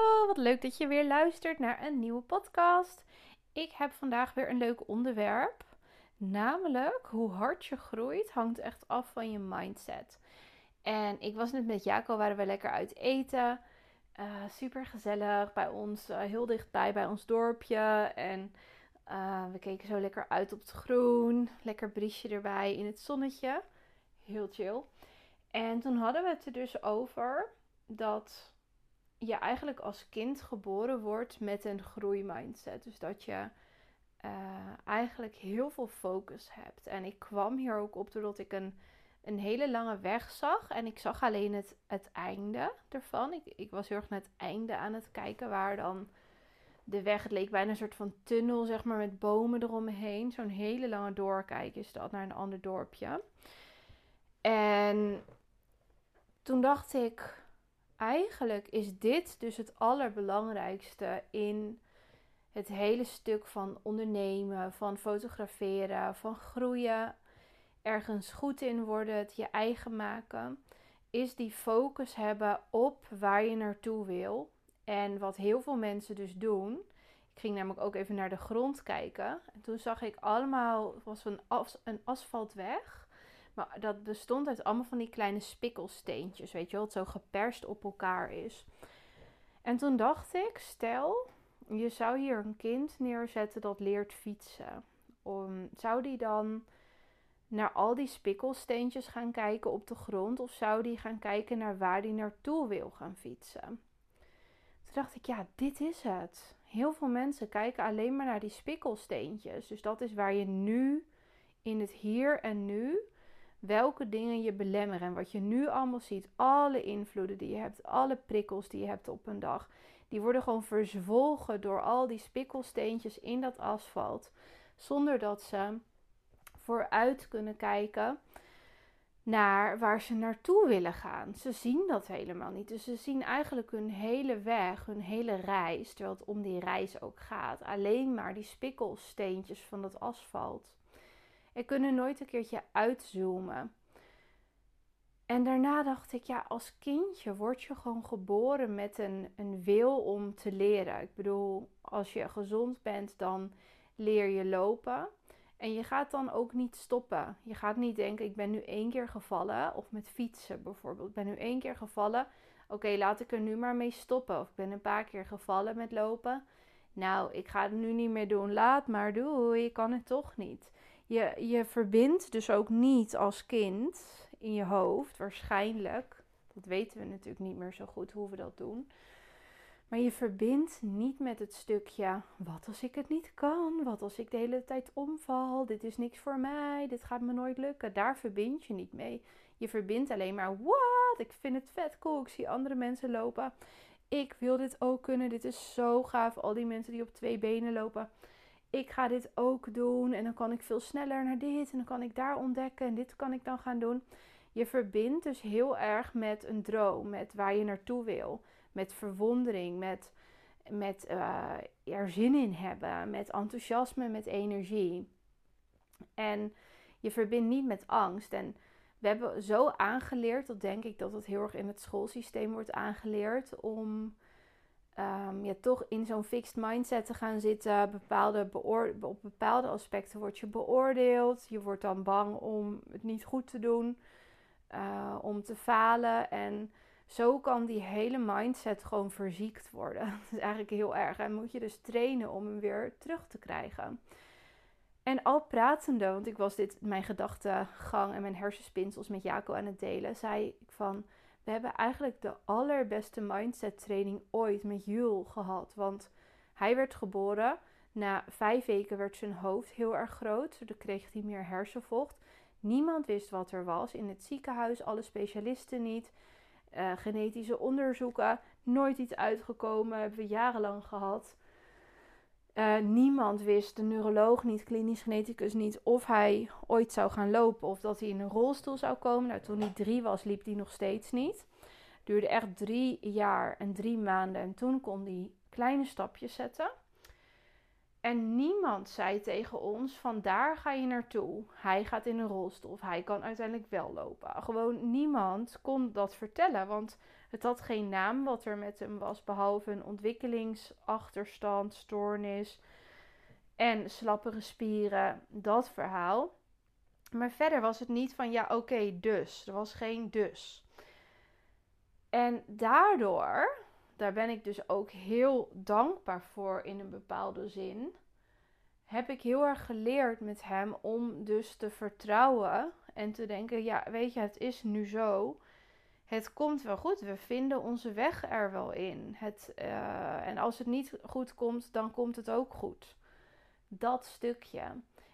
Oh, wat leuk dat je weer luistert naar een nieuwe podcast. Ik heb vandaag weer een leuk onderwerp. Namelijk, hoe hard je groeit hangt echt af van je mindset. En ik was net met Jaco, waren we lekker uit eten. Uh, super gezellig bij ons, uh, heel dichtbij bij ons dorpje. En uh, we keken zo lekker uit op het groen. Lekker briesje erbij in het zonnetje. Heel chill. En toen hadden we het er dus over dat je eigenlijk als kind geboren wordt met een groeimindset. Dus dat je uh, eigenlijk heel veel focus hebt. En ik kwam hier ook op doordat ik een, een hele lange weg zag. En ik zag alleen het, het einde ervan. Ik, ik was heel erg naar het einde aan het kijken waar dan de weg. Leek bijna een soort van tunnel, zeg maar, met bomen eromheen. Zo'n hele lange doorkijk is dat naar een ander dorpje. En toen dacht ik, eigenlijk is dit dus het allerbelangrijkste in het hele stuk van ondernemen, van fotograferen, van groeien, ergens goed in worden, het je eigen maken, is die focus hebben op waar je naartoe wil. En wat heel veel mensen dus doen. Ik ging namelijk ook even naar de grond kijken. En toen zag ik allemaal, was een, een asfaltweg. Maar dat bestond uit allemaal van die kleine spikkelsteentjes, weet je wel, het zo geperst op elkaar is. En toen dacht ik, stel, je zou hier een kind neerzetten dat leert fietsen. Zou die dan naar al die spikkelsteentjes gaan kijken op de grond? Of zou die gaan kijken naar waar die naartoe wil gaan fietsen? Toen dacht ik, ja, dit is het. Heel veel mensen kijken alleen maar naar die spikkelsteentjes. Dus dat is waar je nu, in het hier en nu, welke dingen je belemmeren. En wat je nu allemaal ziet, alle invloeden die je hebt, alle prikkels die je hebt op een dag, die worden gewoon verzwolgen door al die spikkelsteentjes in dat asfalt. Zonder dat ze vooruit kunnen kijken naar waar ze naartoe willen gaan. Ze zien dat helemaal niet. Dus ze zien eigenlijk hun hele weg, hun hele reis, terwijl het om die reis ook gaat. Alleen maar die spikkelsteentjes van dat asfalt en kunnen nooit een keertje uitzoomen. En daarna dacht ik, ja, als kindje word je gewoon geboren met een, een wil om te leren. Ik bedoel, als je gezond bent, dan leer je lopen. En je gaat dan ook niet stoppen. Je gaat niet denken, ik ben nu één keer gevallen. Of met fietsen bijvoorbeeld. Ik ben nu één keer gevallen. Oké, laat ik er nu maar mee stoppen. Of ik ben een paar keer gevallen met lopen. Nou, ik ga het nu niet meer doen. Laat maar, doei. Je kan het toch niet. Je, je verbindt dus ook niet als kind in je hoofd, waarschijnlijk. Dat weten we natuurlijk niet meer zo goed hoe we dat doen. Maar je verbindt niet met het stukje: wat als ik het niet kan? Wat als ik de hele tijd omval? Dit is niks voor mij. Dit gaat me nooit lukken. Daar verbind je niet mee. Je verbindt alleen maar: wat? Ik vind het vet cool. Ik zie andere mensen lopen. Ik wil dit ook kunnen. Dit is zo gaaf. Al die mensen die op twee benen lopen ik ga dit ook doen en dan kan ik veel sneller naar dit en dan kan ik daar ontdekken en dit kan ik dan gaan doen. Je verbindt dus heel erg met een droom, met waar je naartoe wil, met verwondering, met, met uh, er zin in hebben, met enthousiasme, met energie. En je verbindt niet met angst. En we hebben zo aangeleerd, dat denk ik dat het heel erg in het schoolsysteem wordt aangeleerd, om um, ja, toch in zo'n fixed mindset te gaan zitten. Bepaalde op bepaalde aspecten word je beoordeeld. Je wordt dan bang om het niet goed te doen, uh, om te falen. En zo kan die hele mindset gewoon verziekt worden. Dat is eigenlijk heel erg. En moet je dus trainen om hem weer terug te krijgen. En al pratende, want ik was dit mijn gedachtegang en mijn hersenspinsels met Jaco aan het delen, zei ik van we hebben eigenlijk de allerbeste mindset training ooit met Jul gehad. Want hij werd geboren. Na vijf weken werd zijn hoofd heel erg groot. Dan kreeg hij meer hersenvocht. Niemand wist wat er was. In het ziekenhuis, alle specialisten niet. Uh, genetische onderzoeken, nooit iets uitgekomen. Hebben we jarenlang gehad. Uh, niemand wist, de neuroloog niet, klinisch geneticus niet, of hij ooit zou gaan lopen of dat hij in een rolstoel zou komen. Nou, toen hij drie was, liep hij nog steeds niet. Duurde echt drie jaar en drie maanden en toen kon hij kleine stapjes zetten. En niemand zei tegen ons: van daar ga je naartoe. Hij gaat in een rolstoel of hij kan uiteindelijk wel lopen. Gewoon niemand kon dat vertellen, want Het had geen naam wat er met hem was, behalve een ontwikkelingsachterstand, stoornis en slappere spieren, dat verhaal. Maar verder was het niet van ja, oké, dus. Er was geen dus. En daardoor, daar ben ik dus ook heel dankbaar voor in een bepaalde zin, heb ik heel erg geleerd met hem om dus te vertrouwen en te denken, ja, weet je, het is nu zo. Het komt wel goed. We vinden onze weg er wel in. Het, uh, en als het niet goed komt, dan komt het ook goed. Dat stukje.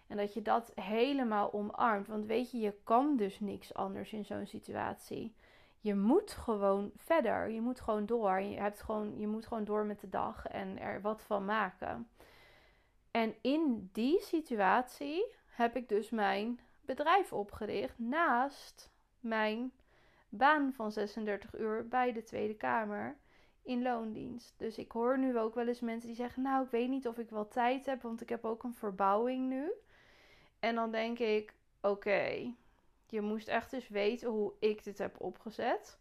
En dat je dat helemaal omarmt. Want weet je, je kan dus niks anders in zo'n situatie. Je moet gewoon verder. Je moet gewoon door. Je, hebt gewoon, je moet gewoon door met de dag en er wat van maken. En in die situatie heb ik dus mijn bedrijf opgericht naast mijn baan van 36 uur bij de Tweede Kamer in loondienst. Dus ik hoor nu ook wel eens mensen die zeggen: Nou, ik weet niet of ik wel tijd heb, want ik heb ook een verbouwing nu. En dan denk ik: Oké, je moest echt eens weten hoe ik dit heb opgezet.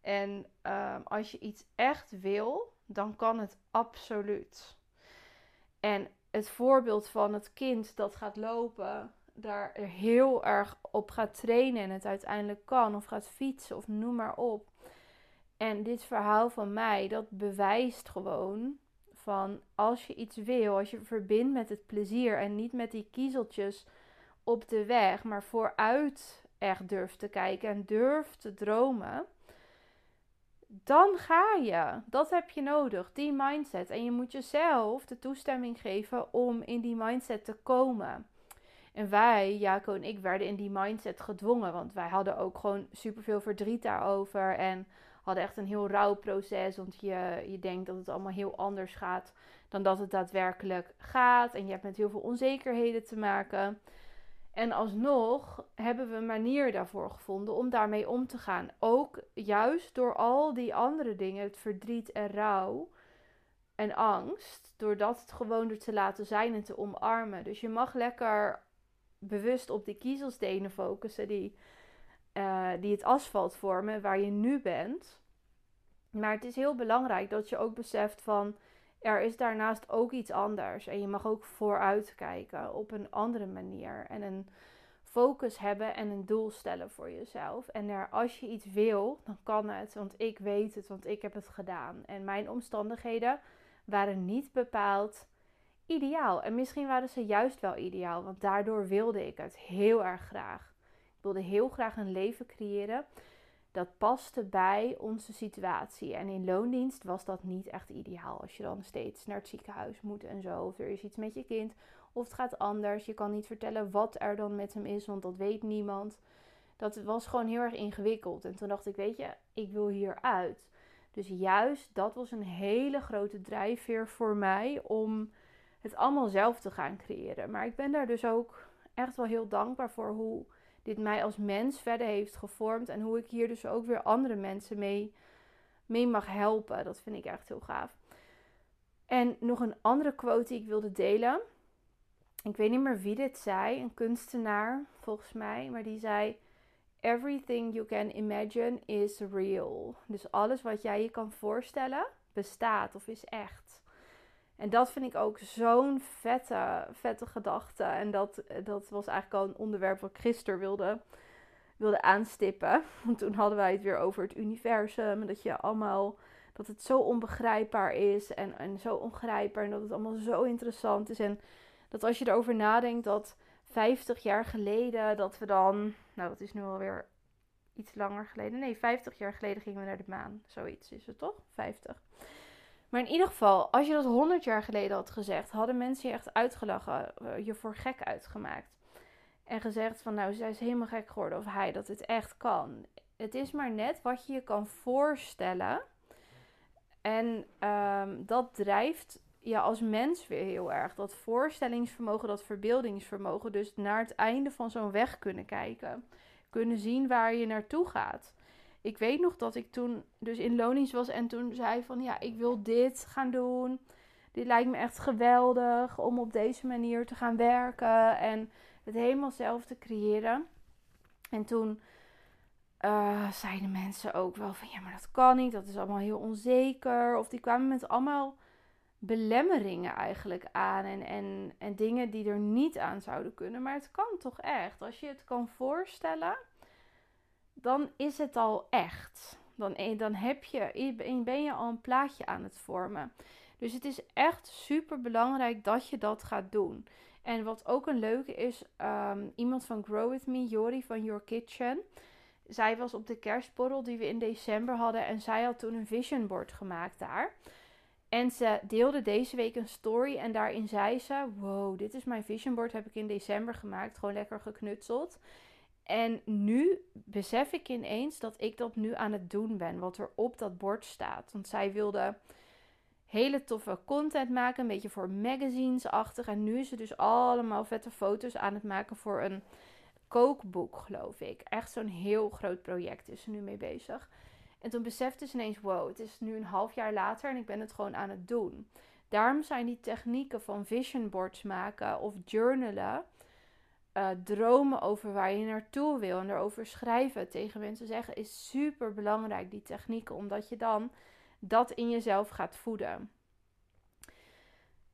En ehm, als je iets echt wil, dan kan het absoluut. En het voorbeeld van het kind dat gaat lopen, daar heel erg op gaat trainen en het uiteindelijk kan, of gaat fietsen of noem maar op. En dit verhaal van mij, dat bewijst gewoon van als je iets wil, als je verbindt met het plezier en niet met die kiezeltjes op de weg, maar vooruit echt durft te kijken en durft te dromen, dan ga je. Dat heb je nodig, die mindset. En je moet jezelf de toestemming geven om in die mindset te komen. En wij, Jaco en ik, werden in die mindset gedwongen. Want wij hadden ook gewoon superveel verdriet daarover. En hadden echt een heel rauw proces. Want je, je denkt dat het allemaal heel anders gaat dan dat het daadwerkelijk gaat. En je hebt met heel veel onzekerheden te maken. En alsnog hebben we een manier daarvoor gevonden om daarmee om te gaan. Ook juist door al die andere dingen, het verdriet en rouw en angst, door dat gewoon er te laten zijn en te omarmen. Dus je mag lekker bewust op die kiezelstenen focussen die, uh, die het asfalt vormen waar je nu bent. Maar het is heel belangrijk dat je ook beseft van er is daarnaast ook iets anders. En je mag ook vooruit kijken op een andere manier. En een focus hebben en een doel stellen voor jezelf. En er, als je iets wil, dan kan het. Want ik weet het, want ik heb het gedaan. En mijn omstandigheden waren niet bepaald ideaal. En misschien waren ze juist wel ideaal, want daardoor wilde ik het heel erg graag. Ik wilde heel graag een leven creëren dat paste bij onze situatie. En in loondienst was dat niet echt ideaal. Als je dan steeds naar het ziekenhuis moet en zo. Of er is iets met je kind. Of het gaat anders. Je kan niet vertellen wat er dan met hem is, want dat weet niemand. Dat was gewoon heel erg ingewikkeld. En toen dacht ik, weet je, ik wil hieruit. Dus juist dat was een hele grote drijfveer voor mij om het allemaal zelf te gaan creëren. Maar ik ben daar dus ook echt wel heel dankbaar voor hoe dit mij als mens verder heeft gevormd. En hoe ik hier dus ook weer andere mensen mee, mee mag helpen. Dat vind ik echt heel gaaf. En nog een andere quote die ik wilde delen. Ik weet niet meer wie dit zei. Een kunstenaar, volgens mij. Maar die zei: Everything you can imagine is real. Dus alles wat jij je kan voorstellen, bestaat of is echt. En dat vind ik ook zo'n vette, vette gedachte. En dat, dat was eigenlijk al een onderwerp wat Christer wilde, wilde aanstippen. Want toen hadden wij het weer over het universum. Dat je allemaal. Dat het zo onbegrijpbaar is en, en zo ongrijpbaar. En dat het allemaal zo interessant is. En dat als je erover nadenkt dat 50 jaar geleden dat we dan. Nou, dat is nu alweer iets langer geleden. Nee, 50 jaar geleden gingen we naar de maan. Zoiets is het toch? 50. Maar in ieder geval, als je dat 100 jaar geleden had gezegd, hadden mensen je echt uitgelachen, eh, je voor gek uitgemaakt. En gezegd van nou, zij is helemaal gek geworden of hij dat het echt kan. Het is maar net wat je je kan voorstellen. En um, dat drijft ja, als mens weer heel erg. Dat voorstellingsvermogen, dat verbeeldingsvermogen. Dus naar het einde van zo'n weg kunnen kijken. Kunnen zien waar je naartoe gaat ik weet nog dat ik toen dus in Lonings was en toen zei van ja, ik wil dit gaan doen. Dit lijkt me echt geweldig om op deze manier te gaan werken en het helemaal zelf te creëren. En toen uh, zeiden mensen ook wel van ja, maar dat kan niet, dat is allemaal heel onzeker. Of die kwamen met allemaal belemmeringen eigenlijk aan en, en, en dingen die er niet aan zouden kunnen. Maar het kan toch echt. Als je het kan voorstellen, dan is het al echt. Dan, eh, dan heb je, ben je al een plaatje aan het vormen. Dus het is echt super belangrijk dat je dat gaat doen. En wat ook een leuke is, um, iemand van Grow With Me, Jori van Your Kitchen. Zij was op de kerstborrel die we in december hadden en zij had toen een vision board gemaakt daar. En ze deelde deze week een story en daarin zei ze: Wow, dit is mijn vision board, heb ik in december gemaakt, gewoon lekker geknutseld. En nu besef ik ineens dat ik dat nu aan het doen ben, wat er op dat bord staat. Want zij wilde hele toffe content maken, een beetje voor magazines-achtig. En nu is ze dus allemaal vette foto's aan het maken voor een kookboek, geloof ik. Echt zo'n heel groot project is ze nu mee bezig. En toen besefte ze ineens, wow, het is nu een half jaar later en ik ben het gewoon aan het doen. Daarom zijn die technieken van vision boards maken of journalen, uh, dromen over waar je naartoe wil en erover schrijven, tegen mensen zeggen, is super belangrijk, die technieken, omdat je dan dat in jezelf gaat voeden.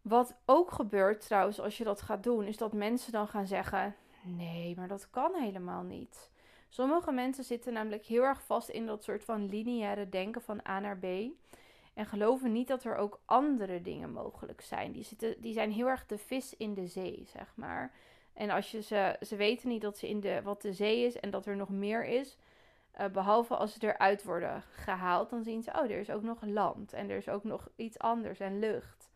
Wat ook gebeurt trouwens als je dat gaat doen, is dat mensen dan gaan zeggen: nee, maar dat kan helemaal niet. Sommige mensen zitten namelijk heel erg vast in dat soort van lineaire denken van A naar B. En geloven niet dat er ook andere dingen mogelijk zijn. Die, zitten, die zijn heel erg de vis in de zee, zeg maar. En als ze, ze weten niet dat ze in de, wat de zee is en dat er nog meer is. Uh, behalve als ze eruit worden gehaald, dan zien ze, oh, er is ook nog land. En er is ook nog iets anders en lucht.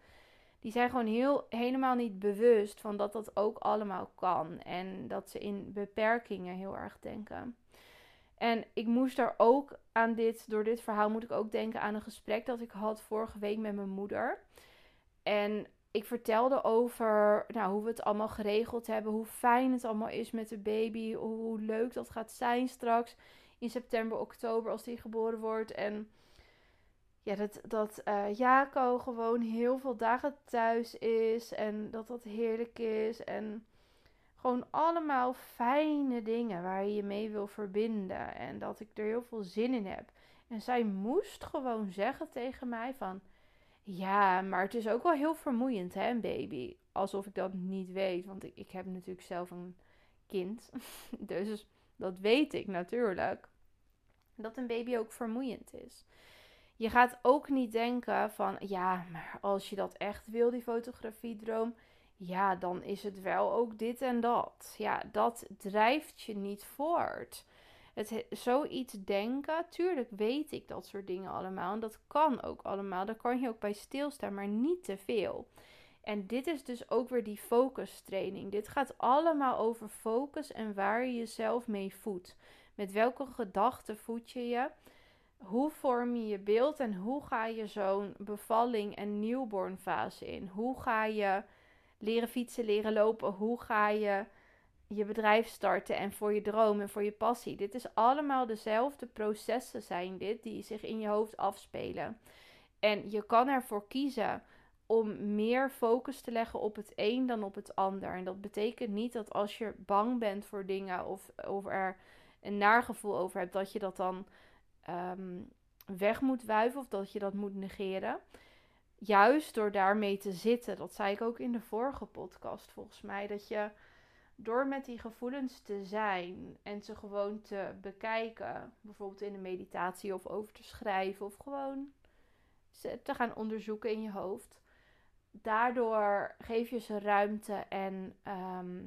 Die zijn gewoon heel, helemaal niet bewust van dat dat ook allemaal kan. En dat ze in beperkingen heel erg denken. En ik moest daar ook aan dit, door dit verhaal moet ik ook denken aan een gesprek dat ik had vorige week met mijn moeder. En ik vertelde over nou, hoe we het allemaal geregeld hebben, hoe fijn het allemaal is met de baby, hoe leuk dat gaat zijn straks in september, oktober als die geboren wordt. En ja, dat, dat uh, Jaco gewoon heel veel dagen thuis is en dat dat heerlijk is. En gewoon allemaal fijne dingen waar je je mee wil verbinden. En dat ik er heel veel zin in heb. En zij moest gewoon zeggen tegen mij van... Ja, maar het is ook wel heel vermoeiend, hè, een baby. Alsof ik dat niet weet, want ik, ik heb natuurlijk zelf een kind. dus dat weet ik natuurlijk dat een baby ook vermoeiend is. Je gaat ook niet denken van ja, maar als je dat echt wil, die fotografiedroom, ja, dan is het wel ook dit en dat. Ja, dat drijft je niet voort. Het, zoiets denken, tuurlijk weet ik dat soort dingen allemaal. En dat kan ook allemaal. Daar kan je ook bij stilstaan, maar niet te veel. En dit is dus ook weer die focus training. Dit gaat allemaal over focus en waar je jezelf mee voedt. Met welke gedachten voed je je? Hoe vorm je je beeld en hoe ga je zo'n bevalling en newborn fase in? Hoe ga je leren fietsen, leren lopen? Hoe ga je je bedrijf starten en voor je droom en voor je passie? Dit is allemaal dezelfde processen zijn dit die zich in je hoofd afspelen. En je kan ervoor kiezen om meer focus te leggen op het een dan op het ander. En dat betekent niet dat als je bang bent voor dingen of, of er een naargevoel over hebt, dat je dat dan ehm, weg moet wuiven of dat je dat moet negeren. Juist door daarmee te zitten, dat zei ik ook in de vorige podcast volgens mij, dat je door met die gevoelens te zijn en ze gewoon te bekijken, bijvoorbeeld in een meditatie of over te schrijven of gewoon te gaan onderzoeken in je hoofd. Daardoor geef je ze ruimte en ehm,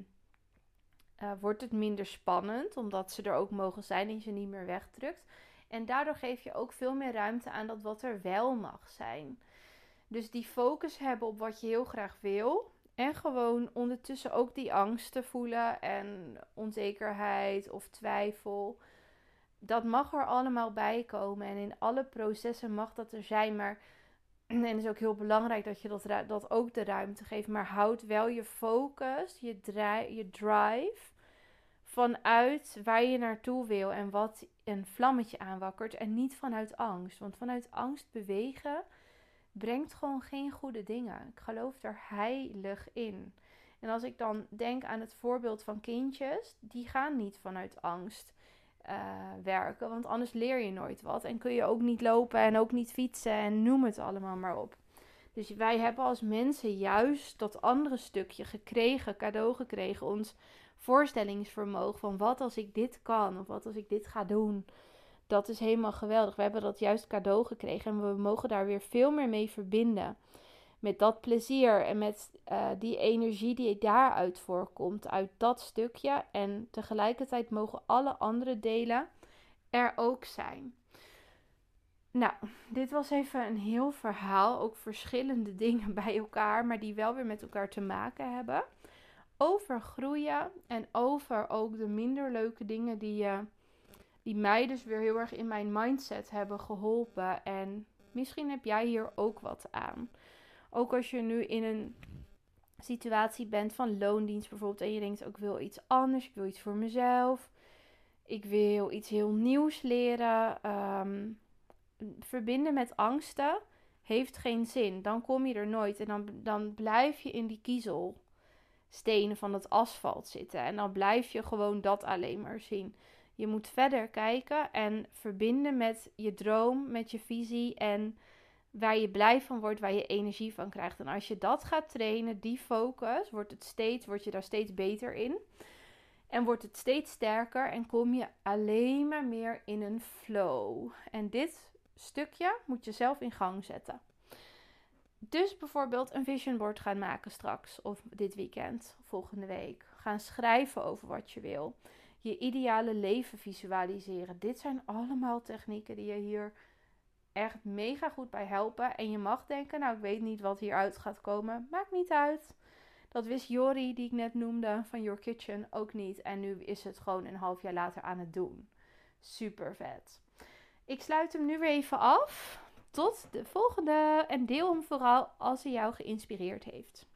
uh, wordt het minder spannend, omdat ze er ook mogen zijn en je ze niet meer wegdrukt. En daardoor geef je ook veel meer ruimte aan dat wat er wel mag zijn. Dus die focus hebben op wat je heel graag wil. En gewoon ondertussen ook die angsten voelen en onzekerheid of twijfel. Dat mag er allemaal bij komen. En in alle processen mag dat er zijn. Maar en het is ook heel belangrijk dat je dat, dat ook de ruimte geeft. Maar houd wel je focus, je, je drive vanuit waar je naartoe wil en wat een vlammetje aanwakkert. En niet vanuit angst. Want vanuit angst bewegen brengt gewoon geen goede dingen. Ik geloof er heilig in. En als ik dan denk aan het voorbeeld van kindjes, die gaan niet vanuit angst. eh, werken. Want anders leer je nooit wat. En kun je ook niet lopen en ook niet fietsen en noem het allemaal maar op. Dus wij hebben als mensen juist dat andere stukje gekregen, cadeau gekregen. Ons voorstellingsvermogen van wat als ik dit kan of wat als ik dit ga doen. Dat is helemaal geweldig. We hebben dat juist cadeau gekregen en we mogen daar weer veel meer mee verbinden. Met dat plezier en met uh, die energie die daaruit voorkomt, uit dat stukje. En tegelijkertijd mogen alle andere delen er ook zijn. Nou, dit was even een heel verhaal. Ook verschillende dingen bij elkaar, maar die wel weer met elkaar te maken hebben. Over groeien en over ook de minder leuke dingen die, uh, die mij dus weer heel erg in mijn mindset hebben geholpen. En misschien heb jij hier ook wat aan. Ook als je nu in een situatie bent van loondienst bijvoorbeeld en je denkt ook wil iets anders, ik wil iets voor mezelf, ik wil iets heel nieuws leren. Ehm, verbinden met angsten heeft geen zin. Dan kom je er nooit en dan, dan blijf je in die kiezelstenen van het asfalt zitten en dan blijf je gewoon dat alleen maar zien. Je moet verder kijken en verbinden met je droom, met je visie en waar je blij van wordt, waar je energie van krijgt. En als je dat gaat trainen, die focus, wordt, het steeds, word je daar steeds beter in. En wordt het steeds sterker en kom je alleen maar meer in een flow. En dit stukje moet je zelf in gang zetten. Dus bijvoorbeeld een vision board gaan maken straks of dit weekend, volgende week. Gaan schrijven over wat je wil. Je ideale leven visualiseren. Dit zijn allemaal technieken die je hier echt mega goed bij helpen. En je mag denken, nou ik weet niet wat hieruit gaat komen. Maakt niet uit. Dat wist Jori, die ik net noemde, van Your Kitchen ook niet. En nu is het gewoon een half jaar later aan het doen. Super vet. Ik sluit hem nu weer even af. Tot de volgende. En deel hem vooral als hij jou geïnspireerd heeft.